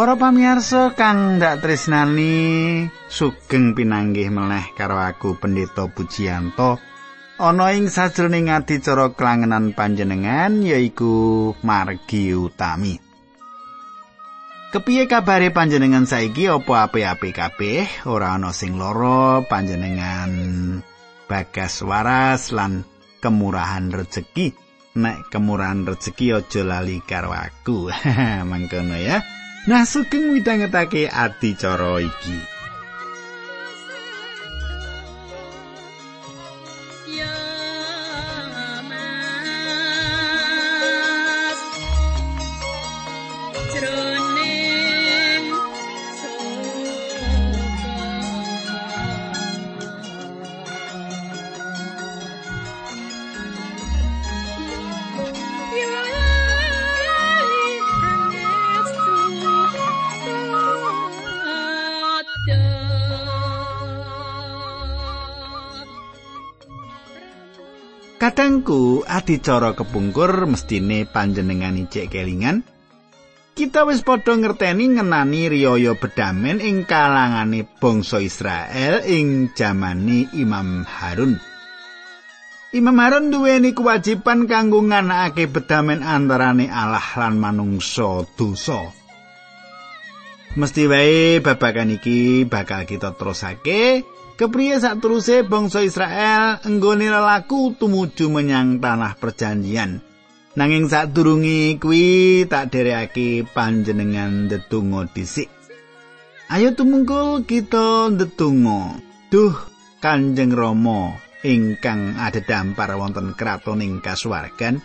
Para pamirsa kang ndak tresnani sugeng pinanggih meleh karo aku Pendeta Pujiyanto. Ana ing sajroning adicara kelangenan panjenengan yaiku margi utami. Kepiye kabare panjenengan saiki? Apa ape-ape kabeh? Ora ana sing lara panjenengan bagas waras lan kemurahan rejeki. Nek kemurahan rejeki aja lali karo aku. Mangkono ya Nah sugeng midhangetake adicara iki. Kadangku adicara kepungkur mestine panjenengan icek kelingan. Kita wis padha ngerteni ngenani riyaya bedamen ing kalangane bangsa Israel ing jamani Imam Harun. Imam Harun duweni kewajiban kanggo nganakake bedamen antarane Allah lan manungsa dosa. Mesti wae babagan iki bakal kita terusake Kepriye sateruse bangsa Israel enggone lelaku tumuju menyang tanah perjanjian. Nanging sadurunge kuwi tak dereake panjenengan ndedonga dhisik. Ayo tumungkul kita ndedonga. Duh Kanjeng Rama ingkang adhedhampar wonten kratoning kasuwargan.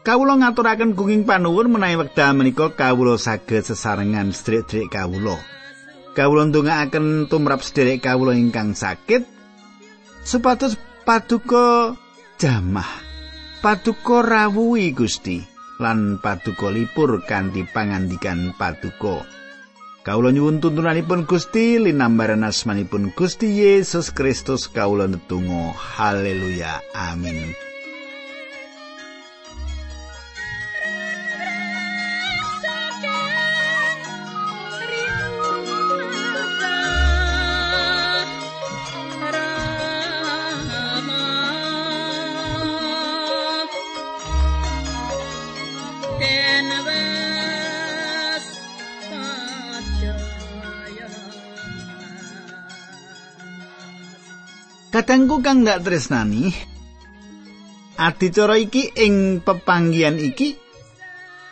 Kawula ngaturaken gunging panuwun menawi wekdal menika kawula saged sesarengan sedherek-sedherek kawula. Kawula ndongaaken tumrap sederek kawula ingkang sakit supados paduka jamah paduka rawuhi Gusti lan paduka lipur kanthi pangandikan paduka. Kawula nyuwun tuntunanipun Gusti linambaran asmanipun Gusti Yesus Kristus kawula netunggal haleluya. Amin Kadangku kang ndak tresnani. Adicara iki ing pepanggian iki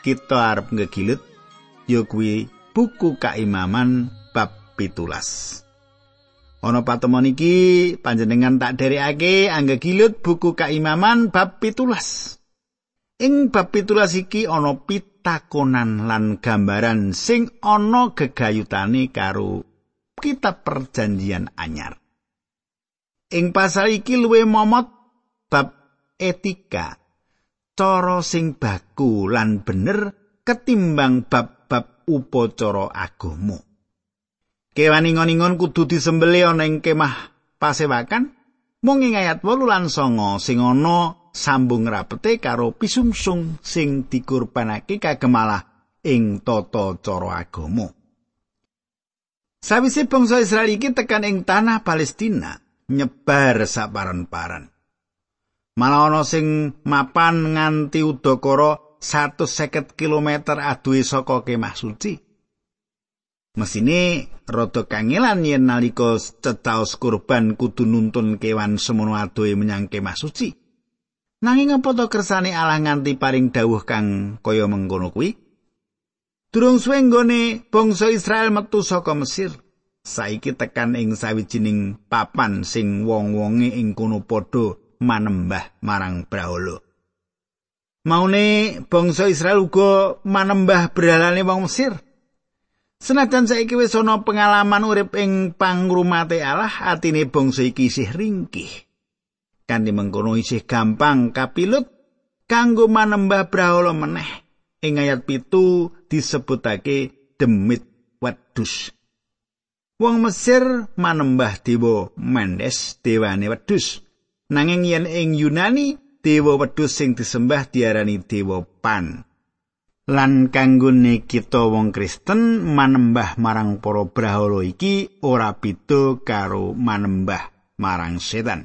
kita arep ngegilut ya kuwi buku kaimaman bab pitulas. Ana patemon iki panjenengan tak derekake anggegilut buku kaimaman bab pitulas. Ing bab pitulas iki ana pitakonan lan gambaran sing ana gegayutane karo kitab perjanjian anyar. Ing pasal iki luwih momot bab etika. Cara sing baku lan bener ketimbang bab-bab upacara agama. Kewan ingon-ingon kudu disembelih ana ing kemah pasewakan mung ing ayat 8 lan 9 sing ana sambung rapete karo pisungsung sing dikurbanake kagemalah ing tata cara agama. Sawise bangsa Israel iki tekan ing tanah Palestina, nyebar saparan-paran. Malah ana sing mapan nganti udakara 150 km aduhe saka kemah suci. Mesine rada kangelan yen nalika cecaos kurban kudu nuntun kewan semono adohe menyang kemah suci. Nanging apa to kersane Allah nganti paring dawuh kang kaya mengkono kuwi? Durung suwe nggone bangsa Israel metu saka Mesir. Saiki tekan ing sawijining papan sing wong-wonge ing kono padha manembah marang Brahala. Maune bangsa Israel uga manembah berhalane wong Mesir. Senajan saiki wis ana pengalaman urip ing pangrumate Allah, atine bangsa iki isih ringkih. Kanthi mengkono isih gampang kapilut kanggo manembah Brahala meneh. Ing ayat pitu disebutake demit wedus. Wong Mesir manembah dewa Mendes, dewane wedhus. Nanging yen ing Yunani, dewa wedhus sing disembah diarani dewa Pan. lan kanggone kita wong Kristen manembah marang para brahala iki ora beda karo manembah marang setan.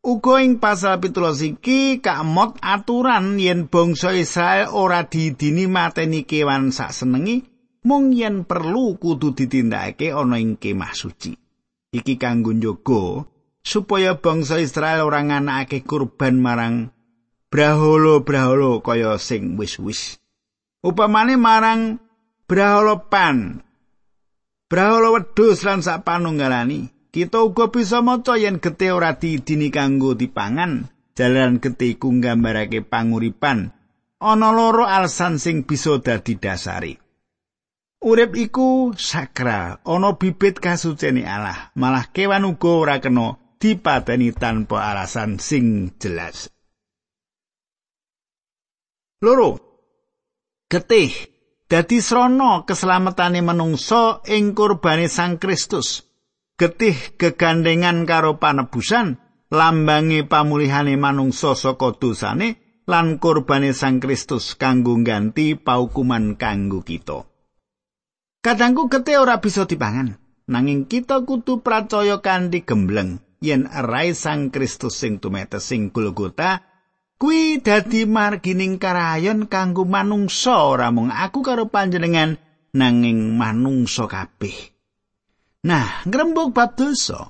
Uga ing pasal pitulas iki kamot aturan yen bangsa Israel ora didini mateni kewan sak senengi mung yen perlu kudu ditindakake ana ing kemah suci. Iki kanggo njogo supaya bangsa Israel ora nganakake kurban marang brahala-brahala kaya sing wis-wis. Upamane marang brahala pan, brahala wedhus lan sak panunggalani. Kita uga bisa maca yen getih ora diidini kanggo dipangan, jalan getih iku nggambarake panguripan. Ana loro alasan sing bisa dadi dasari. Urip iku sakral, ana bibit kasucene Allah. Malah kewan uga ora kena dipateni tanpa alasan sing jelas. Loro. Getih dadi srana keselamatane manungsa ing kurbane Sang Kristus. getih gegandengan karo panebusan lambange pamulihane manungsa saka dosane lan kurbane Sang Kristus kanggo ganti paukuman kanggo kita. Kadangku getih ora bisa dipangan, nanging kita kudu percaya kanthi gembleng yen rai Sang Kristus sing tumetes sing Golgota kuwi dadi margining karayon kanggo manungsa ora mung aku karo panjenengan nanging manungsa kabeh. Nah, ngrembug bab dosa.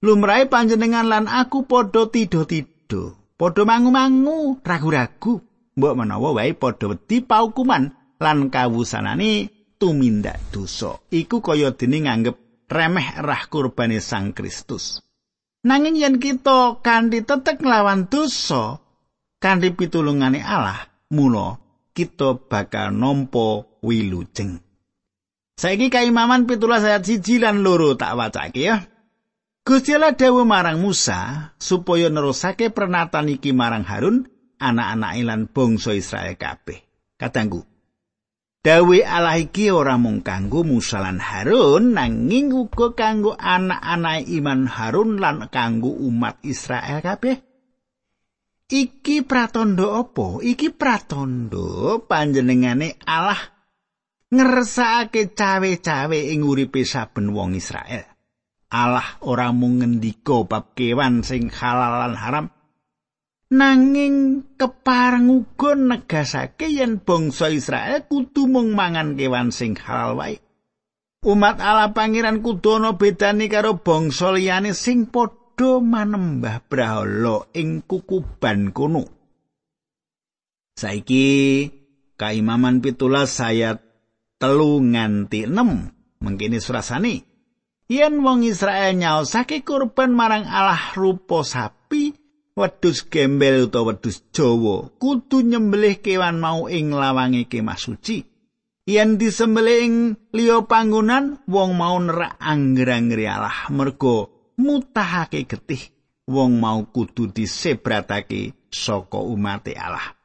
Lumrahe panjenengan lan aku padha tido-tido, padha mangu-mangu, ragu-ragu, mbok menawa wae padha wedi paukuman lan kawusanane tumindak dosa. Iku kaya dene nganggep remeh rah kurbane Sang Kristus. Nanging yen kita kanthi tetek nglawan dosa, kanthi pitulungane Allah, mula kita bakal nampa wilujeng. Saiki kaimaman pitulas ayat siji lan loro tak wacake ya. Gusti Allah dawuh marang Musa supaya nerusake pernatan iki marang Harun, anak-anak lan bangsa Israel kabeh. Katanggu. Dawe Allah iki ora mung kanggo Musa lan Harun, nanging uga kanggo anak-anak iman Harun lan kanggo umat Israel kabeh. Iki pratondo apa? Iki pratondo panjenengane Allah ngersakake cawe-cawe ing uripe saben wong Israel. Allah ora mung ngendika bab kewan sing halal lan haram nanging kepareng uga negasake yen bangsa Israel kudu mung mangan kewan sing halal wae. Umat Allah pangeran kudu ana bedane karo bangsa liyane sing padha manembah brahala ing kukuban kuno. Saiki kaimaman pitulas sayat telu nganti enem mengkini surasani yen wong Israel nyaosake kurban marang Allah rupa sapi wedhus gembel utawa wedhus Jawa kudu nyembelih kewan mau ing lawange kemah suci. Yen disembelih ing liya panggonan wong mau nerak angger-angger Allah mergo mutahake getih wong mau kudu disebratake saka umat Allah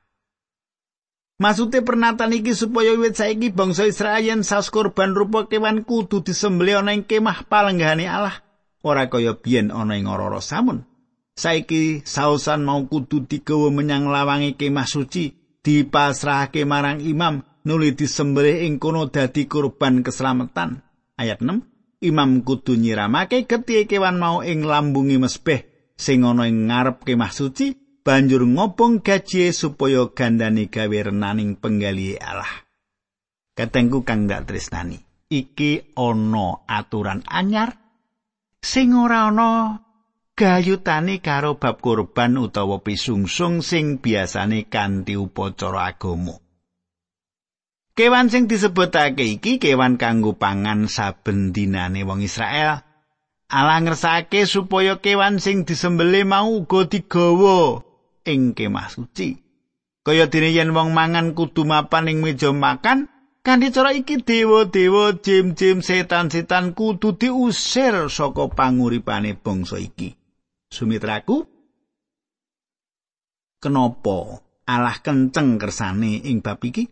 Maksude pernatan iki supaya wit saiki bangsa Israel yen saus kurban rupa kewan kudu disembelih ana ing kemah palenggahane Allah, ora kaya biyen ana ing ora samun. Saiki sausan mau kudu digawa menyang lawange kemah suci, dipasrahake marang imam nuli disembelih ing kono dadi kurban keselamatan. Ayat 6. Imam kudu nyiramake getih kewan mau ing lambungi mesbeh sing ana ing ngarep kemah suci banjur ngobong gaji supaya gandane gawe renaning penggali Allah. Katengku kang dak tresnani, iki ana aturan anyar sing ora ana gayutane karo bab kurban utawa pisungsung sing biasane kanthi upacara agama. Kewan sing disebutake iki kewan kanggo pangan saben dinane wong Israel. Allah ngersake supaya kewan sing disembelih mau uga digawa ing kemah suci. Kaya dene yen wong mangan kudu mapan ing meja makan, kanthi cara iki dewa-dewa, jim-jim, setan-setan kudu diusir saka panguripane bangsa iki. Sumitraku, kenapa Allah kenceng kersane ing bab iki?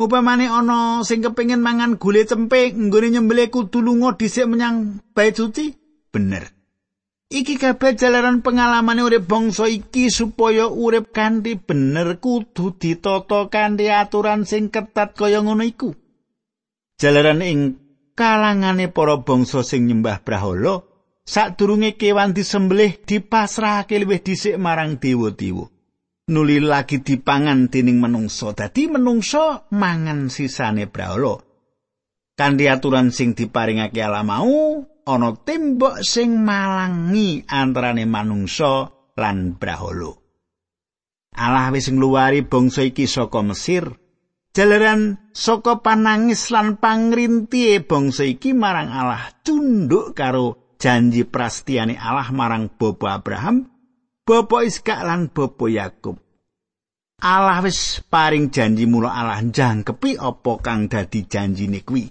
Upamane ana sing kepengin mangan gule cempe nggone nyembelih kudu lunga dhisik menyang bait suci? Bener. Iki kabeh jalaran pengalaman urip bangsa iki supaya urip kanthi bener kudu ditata kanthi aturan sing ketat kaya ngono iku. Jalaran ing kalangane para bangsa sing nyembah brahala, sadurunge kewan disembelih dipasrahake luwih dhisik marang dewa-dewa. Nuli lagi dipangan dening menungsa. Dadi menungsa mangan sisane brahala. Kanthi aturan sing diparingake Allah mau, ana tembok sing malangi antarane manungsa lan brahala. Allah wis ngluwari bangsa iki saka Mesir. Jalaran saka panangis lan pangrintihe bangsa iki marang Allah tunduk karo janji prastiane Allah marang Bapa Abraham, Bapa Iskak lan Bapa Yakub. Allah wis paring janji mula Allah jangkepi apa kang dadi janjine kuwi.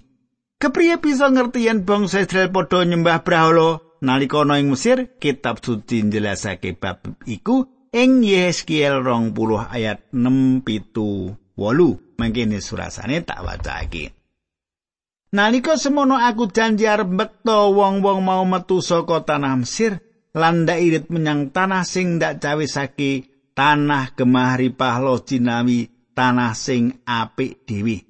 Kepriye bisa ngerti yen bangsa Israel padha nyembah brahala nalika ana ing Mesir? Kitab suci njelasake bab iku ing Yeskiel 20 ayat 6 pitu 8. Mangkene surasane tak wacake. Nalika semono aku janji arep mbekta wong-wong mau metu saka tanah Mesir lan ndak irit menyang tanah sing ndak cawisake tanah gemah ripah lo jinawi tanah sing apik dhewe.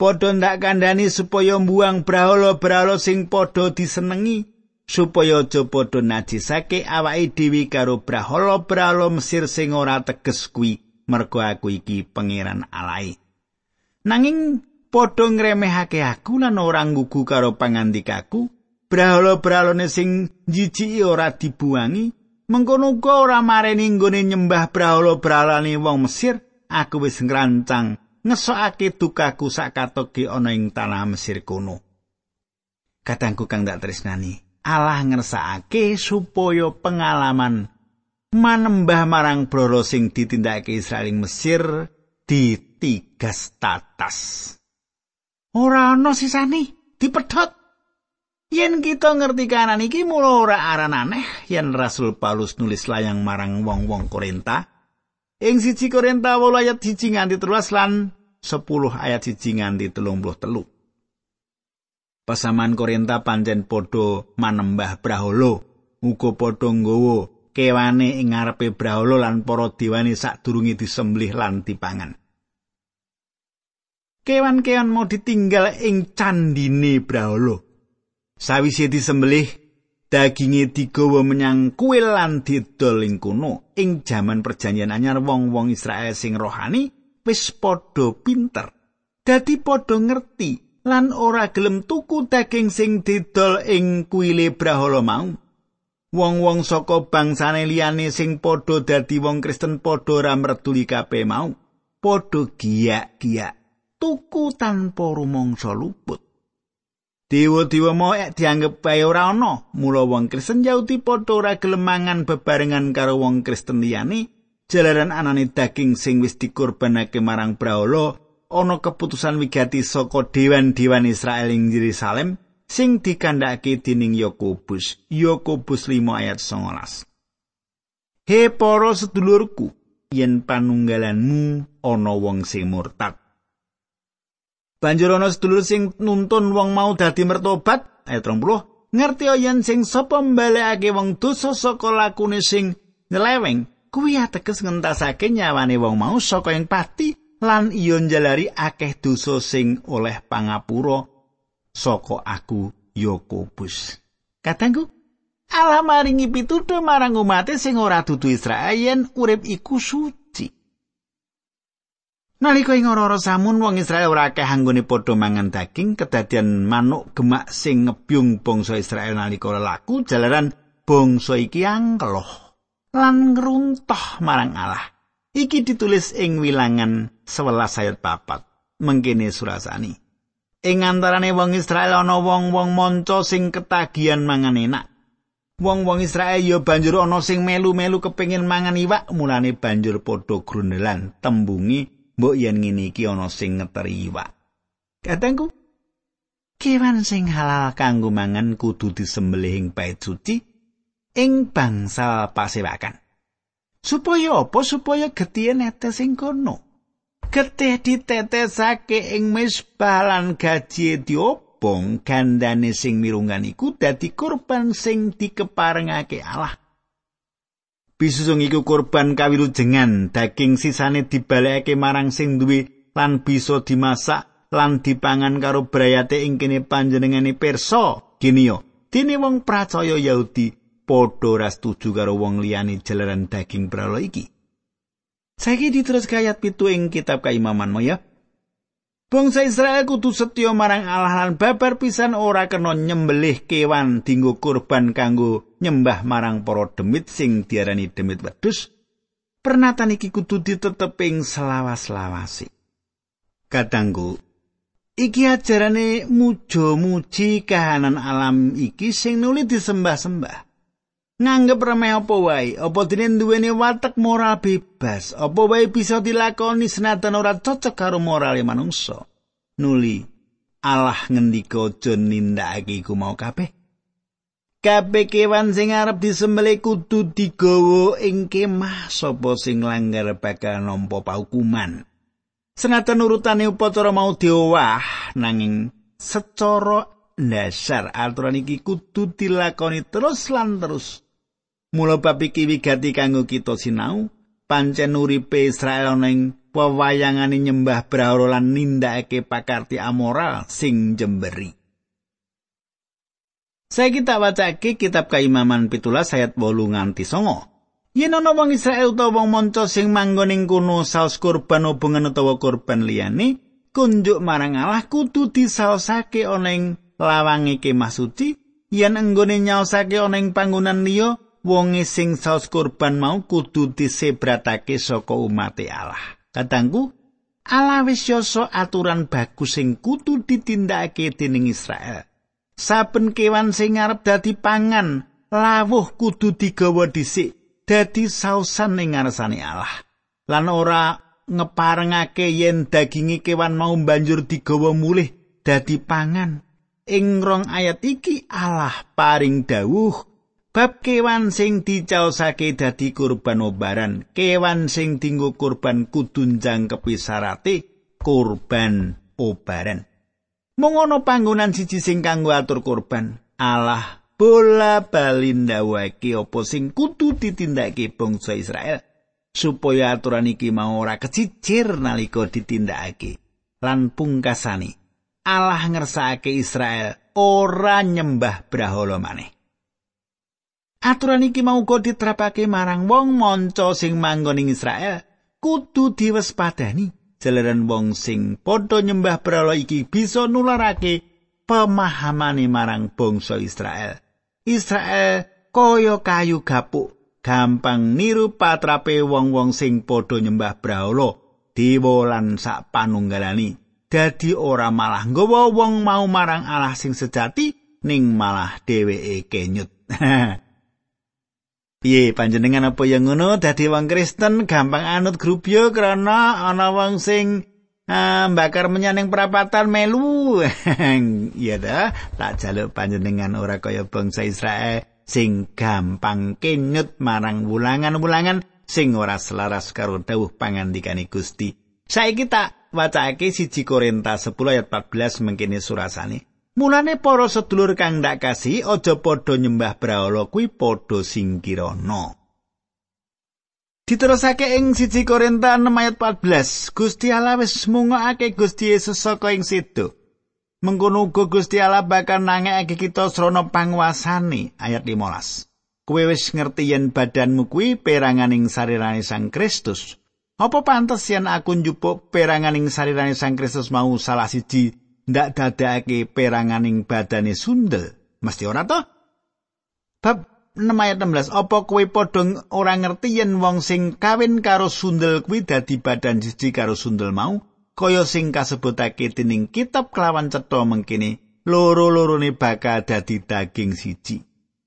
padha ndak kandhani supaya mbuang brahala-brahala sing padha disenengi supaya aja padha najisake awake dhewe karo brahala-brahala Mesir sing ora teges kuwi mergo aku iki pangeran alai nanging padha ngremehake aku lan ora nggugu karo pangandikaku brahala-brahalane sing jijiki ora dibuangi mengkono uga ora mareni nggone nyembah brahala-brahalane wong Mesir aku wis ngrancang ngesokake dukaku sak katoke ana ing tanah Mesir kono. Katangku kang dak tresnani, Allah ngersakake supaya pengalaman manembah marang broro sing ditindakake Israel ing Mesir ditigas tatas. Ora ana sisane dipedhot. Yen kita ngerti kanan iki mula ora aran aneh yen Rasul Paulus nulis layang marang wong-wong Korinta Ing siji Korinta 8 ayat 1 nganti 13 lan 10 ayat 1 nganti 33. Pasaman Korinta pancen padha manembah Brahala, uga padha nggawa kewane ing ngarepe Brahala lan para dewane sadurunge disembelih lan dipangan. Kewan-kewan mau ditinggal ing candine Brahala. Sawise disembelih, daginge digawa menyang kuil lan didol ing kono. Ing jaman perjanjian anyar wong-wong Israel sing rohani wis padha pinter. Dadi padha ngerti lan ora gelem tuku daging sing didol ing kuile brahala mau. Wong-wong saka bangsane liyane sing padha dadi wong Kristen padha ora merduli kabeh mau. Padha giyak-giyak tuku tanpa rumangsa luput Dewa-dewa mau dianggep bae ora ana. Mula wong Kristen Yahudi padha ora gelem mangan bebarengan karo wong Kristen liyane. Jalaran anane daging sing wis dikorbanake marang Brahala, ana keputusan wigati saka dewan-dewan Israel ing Yerusalem sing dikandhakake dening Yakobus. Yakobus 5 ayat 19. He para sedulurku, yen panunggalanmu ana wong sing murtad, Banjur ana sedulur sing nuntun wong mau dadi mertobat, ayat 30, ngerti yen sing sapa mbalekake wong dosa saka lakune sing nyeleweng, kuwi ateges ngentasake nyawane wong mau saka ing pati lan iya njalari akeh dosa sing oleh pangapura saka aku Yakobus. Katanggu, Allah maringi pituduh marang umat sing ora dudu Israel yen urip iku suci. Nalika ing ora samun wong Israel ora akeh anggone padha mangan daging kedadian manuk gemak sing ngebyung bangsa Israel nalika laku jalaran bangsa iki angkeloh lan ngruntuh marang Allah. Iki ditulis ing wilangan 11 ayat 4. Mengkene surasani. Ing antarane wong Israel ana wong-wong manca sing ketagihan mangan enak. Wong-wong Israel ya banjur ana sing melu-melu kepengin mangan iwak, mulane banjur padha grundelan tembungi mbok yen ngene iki ana sing ngeteri iwak. Katengku kewan sing halal kanggo mangan kudu disembelih ing bait suci ing bangsa pasewakan. Supaya apa? Supaya getih netes sing kono. Getih ditetesake ing misbah lan gaji diop bong gandane sing mirungan iku dadi kurban sing dikeparengake Allah. Bisusung iku kurban kawilujengan, daging sisane dibalekake marang sing duwe lan bisa dimasak lan dipangan karo brayate ing kene panjenengane perso. Gini yo, dene wong percaya Yahudi padha ora setuju karo wong liyane jalaran daging pralo iki. Saiki diterus ayat pitu ing kitab kaimaman ya. Bangsa Israel kudu setya marang Allah lan babar pisan ora kena nyembelih kewan dinggo kurban kanggo nyembah marang para demit sing diarani demit wedhus. Pernatan iki kudu diteteping selawas-lawasi. Kadangku, iki ajarane mujo-muji kahanan alam iki sing nuli disembah-sembah. Nganggep remeh apa wae? Apa dene duweni watek moral bebas? Apa wae bisa dilakoni senajan ora cocok karo moral manungsa? Nuli Allah ngendika aja nindakake iku mau kabeh. Kabeh kewan sing arep disembelih kudu digawa ing kemah sapa sing langgar bakal nampa paukuman. Senajan urutane upacara mau diowah nanging secara dasar aturan iki kudu dilakoni terus lan terus Mula bab iki wigati kanggo kita sinau, pancen uripe Israel ning pewayangane nyembah brahala lan nindakake pakarti amoral sing jemberi. Saya kita wacake kitab keimaman pitulas ayat bolu nganti songo. Yen ana wong Israel utawa wong manca sing manggon ing kono saus kurban hubungan utawa kurban liyane, kunjuk marang Allah kudu disaosake ana ing lawange kemah suci, yen enggone nyaosake ana ing panggonan liya, wonge sing saos kurban mau kudu disebratake saka umat Allah. Kadangku, Allah wis yoso aturan bagus sing kudu ditindakake dening Israel. Saben kewan sing arep dadi pangan, lawuh kudu digawa dhisik dadi sausan ning ngarsane Allah. Lan ora ngeparengake yen dagingi kewan mau banjur digawa mulih dadi pangan. Ing rong ayat iki Allah paring dawuh Bab kewan sing dicaosake dadi kurban obaran, kewan sing dinggo kurban kudunjang kepisarate kurban obaran. Mung ana panggonan siji sing kanggo atur kurban, Allah bola balindawake apa sing kudu ditindakake bangsa Israel supaya aturan iki mau ora kecicir nalika ditindakake. Lan pungkasane, Allah ngersakake Israel ora nyembah brahala maneh. Aturan iki mau uga diterapake marang wong manca sing manggon ing Israel kudu diwespadani jalaran wong sing padha nyembah berhala iki bisa nularake pemahamane marang bangsa Israel. Israel kaya kayu gapuk gampang niru patrape wong-wong sing padha nyembah berhala dewa lan sak panunggalani dadi ora malah nggawa wong mau marang Allah sing sejati ning malah dheweke kenyut. Piye panjenengan apa yang ngono dadi wong Kristen gampang anut grubyo krana ana wong sing uh, bakar menyaneng perapatan melu. Iya dah, tak jaluk panjenengan ora kaya bangsa Israel sing gampang kenyut marang wulangan-wulangan sing ora selaras karo dawuh pangandikane Gusti. Saiki tak wacake siji Korintus 10 ayat 14 mengkene surasane. Mulane para sedulur kang ndak kasih aja padha nyembah brahala kuwi padha singkirana. Diterusake ing siji Korintus 6 ayat 14, Gusti Allah wis mungokake Gusti Yesus saka ing situ. Mengkono uga Gusti Allah bakal nangekake kita srana panguasane ayat 15. Kuwi wis ngerti yen badanmu kuwi peranganing sarirane Sang Kristus. Apa pantes yen aku njupuk peranganing sarirane Sang Kristus mau salah siji ndak dadake peranganing badane sundel. Mesti ora to bab 6 ayat 16 apa kowe padha ora ngerti yen wong sing kawin karo sundel kuwi dadi badan siji karo sundel mau? Kaya sing kasebutake dening kitab kelawan cetha mengkini loro-lorone bakal dadi daging siji.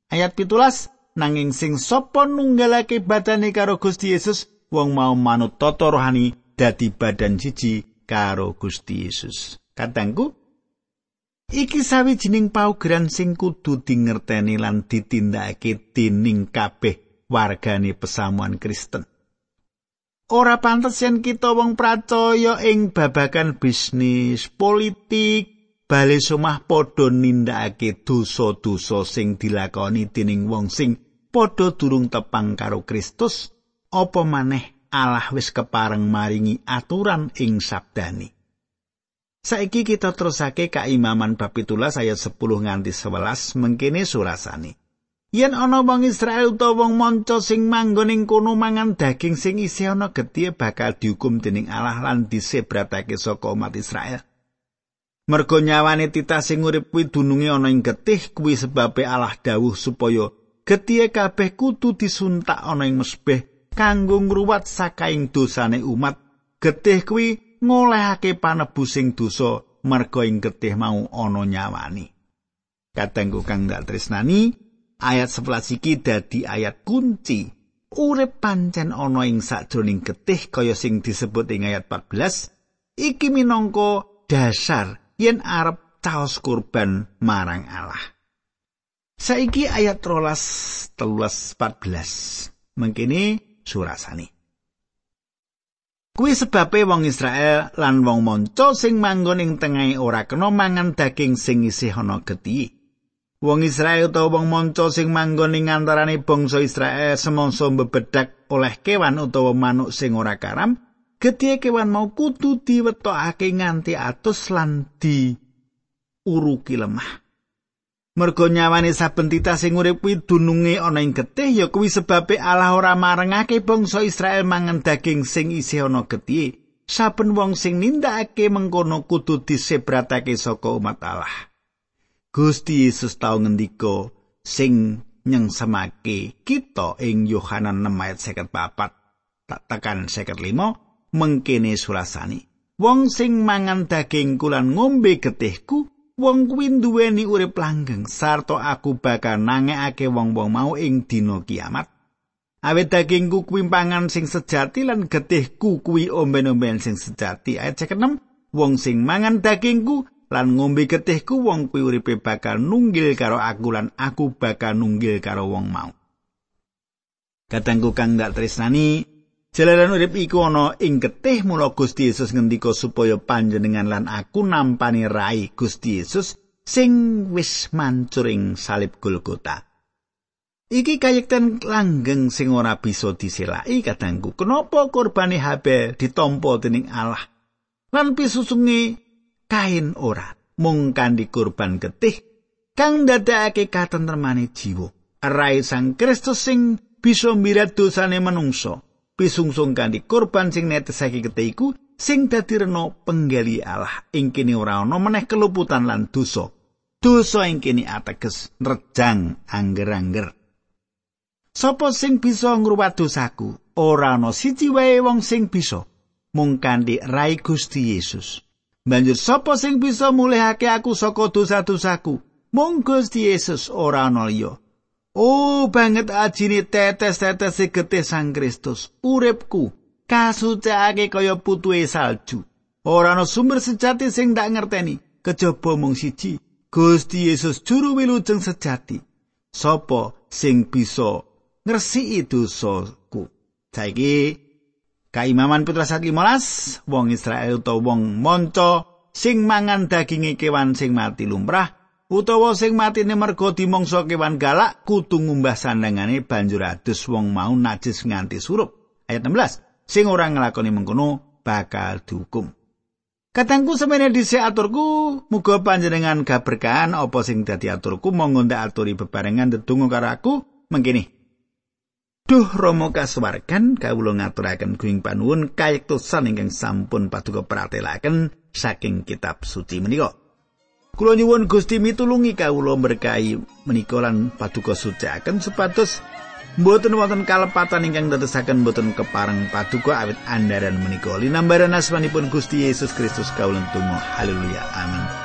Ayat pitulas nanging sing sapa nunggalake badane karo Gusti Yesus wong mau manut tata rohani dadi badan siji karo Gusti Yesus Kadangku iki sawijining paugeran sing kudu dingerteni lan ditindakake dening kabeh wargane pesamuan Kristen. Ora pantes yen kita wong percaya ing babagan bisnis, politik, bali somah padha nindakake dosa-dosa sing dilakoni dening wong sing padha durung tepang karo Kristus apa maneh Allah wis kepareng maringi aturan ing sabdani Saiki kita terusake kaimaman bab 17 ayat 10 nganti 11 mengkene surasane Yen ana wong Israel utawa wong manca sing manggon ing kono mangan daging sing isih ana getih bakal dihukum dening Allah lan disebratake saka umat Israel. Mergo nyawane titah sing urip kuwi dununge ana ing getih kuwi sebabe Allah dawuh supaya getihe kabeh kudu disuntak ana ing mesbeh kanggo ngruwat sakaing dosane umat. Getih kuwi ngolehake panebu sing dosa mergo ing getih mau ana nyawani. Katengku kang dak tresnani, ayat 11 iki dadi ayat kunci. Urip pancen ana ing sakjroning getih kaya sing disebut ing ayat 14. Iki minangka dasar yen arep caos kurban marang Allah. Saiki ayat 13 13 14 mengkini surasani. Kuwi sebabe wong Israel lan wong manca sing manggon ing tengahe ora kena mangan daging sing isih ana geti. Wong Israel utawa wong manca sing manggon ing antarané bangsa Israel semangsa bebedak oleh kewan utawa manuk sing ora karam, Gedhe kewan mau kudu diwetokake nganti atus lan di uruki lemah. Mergo nyawane saben titah sing urip kuwi dununge ana ing getih ya kuwi sebabe Allah ora marengake bangsa Israel mangan daging sing isih ana getih. Saben wong sing nindakake mengkono kudu disebratake saka umat Allah. Gusti Yesus tau ngendika sing nyengsemake kita ing Yohanan 6 ayat 54 tak tekan 55 mengkene surasani. Wong sing mangan dagingku lan ngombe getihku, wong kuwi duweni urip langgeng sarta aku bakal nangekake wong-wong mau ing dina kiamat. Awit dagingku kuwi pangan sing sejati lan getihku kuwi omben-omben sing sejati. Ayat 6, wong sing mangan dagingku lan ngombe getihku wong kuwi uripe bakal nunggil karo aku lan aku bakal nunggil karo wong mau. Katangku kang dak tresnani, Jalaran urip iku ana ing getih mula Gusti Yesus ngendika supaya panjenengan lan aku nampani rai Gusti Yesus sing wis mancuring salib Golgota. Iki kayekten langgeng sing ora bisa diselaki kadangku. Kenapa kurbane Habel ditampa dening Allah? Lan pisusunge kain ora mung kanthi kurban getih kang ndadekake katentremane jiwa. Rai Sang Kristus sing bisa mirat dosane manungsa. Pisungsung kanthi korban sing netesake ketiku sing dadi rena penggali Allah. Ing kene ora ana meneh keluputan lan dosa. Dosa ing kene ateges rejang angger-angger. Sapa sing bisa ngruwat dosaku? Ora ana siji wae wong sing bisa. Mung kanthi rai Gusti Yesus. Banjur sapa sing bisa mulihake aku saka dosa-dosaku? Mung Gusti Yesus ora ana liya Oh banget ajine tetes-tetes getih Sang Kristus. Uripku kasucikake kaya putuhe salju. Ora ana sumber sejati sing tak ngerteni kejaba mung siji. Gusti Yesus juru wilujeng sejati. Sopo sing bisa ngresiki dosaku? Saiki Kaimaman Petrus 15 wong Israel utawa wong manca sing mangan daginge kewan sing mati lumrah utawa sing matine merga dimangsa kewan galak kudu ngumbah sandangane banjur adus wong mau najis nganti surup. Ayat 16 sing ora nglakoni mengkono bakal dihukum. Katangku semene dhisik aturku muga panjenengan gaberkahan apa sing dadi aturku monggo ndak aturi bebarengan ndedonga karo aku. Mengkini Duh Rama kasuwargan kawula ngaturaken kuing panuwun kayektosan ingkang sampun paduka pratelaken saking kitab suci menika. Kula nyuwun Gusti mitulungi kawula berkahi menika lan paduka sucikaken supados mboten wonten kalepatan ingkang dadosaken mboten kepareng paduka awit andharan menika. Linambaran asmanipun Gusti Yesus Kristus kawula tunggu. Haleluya. Amin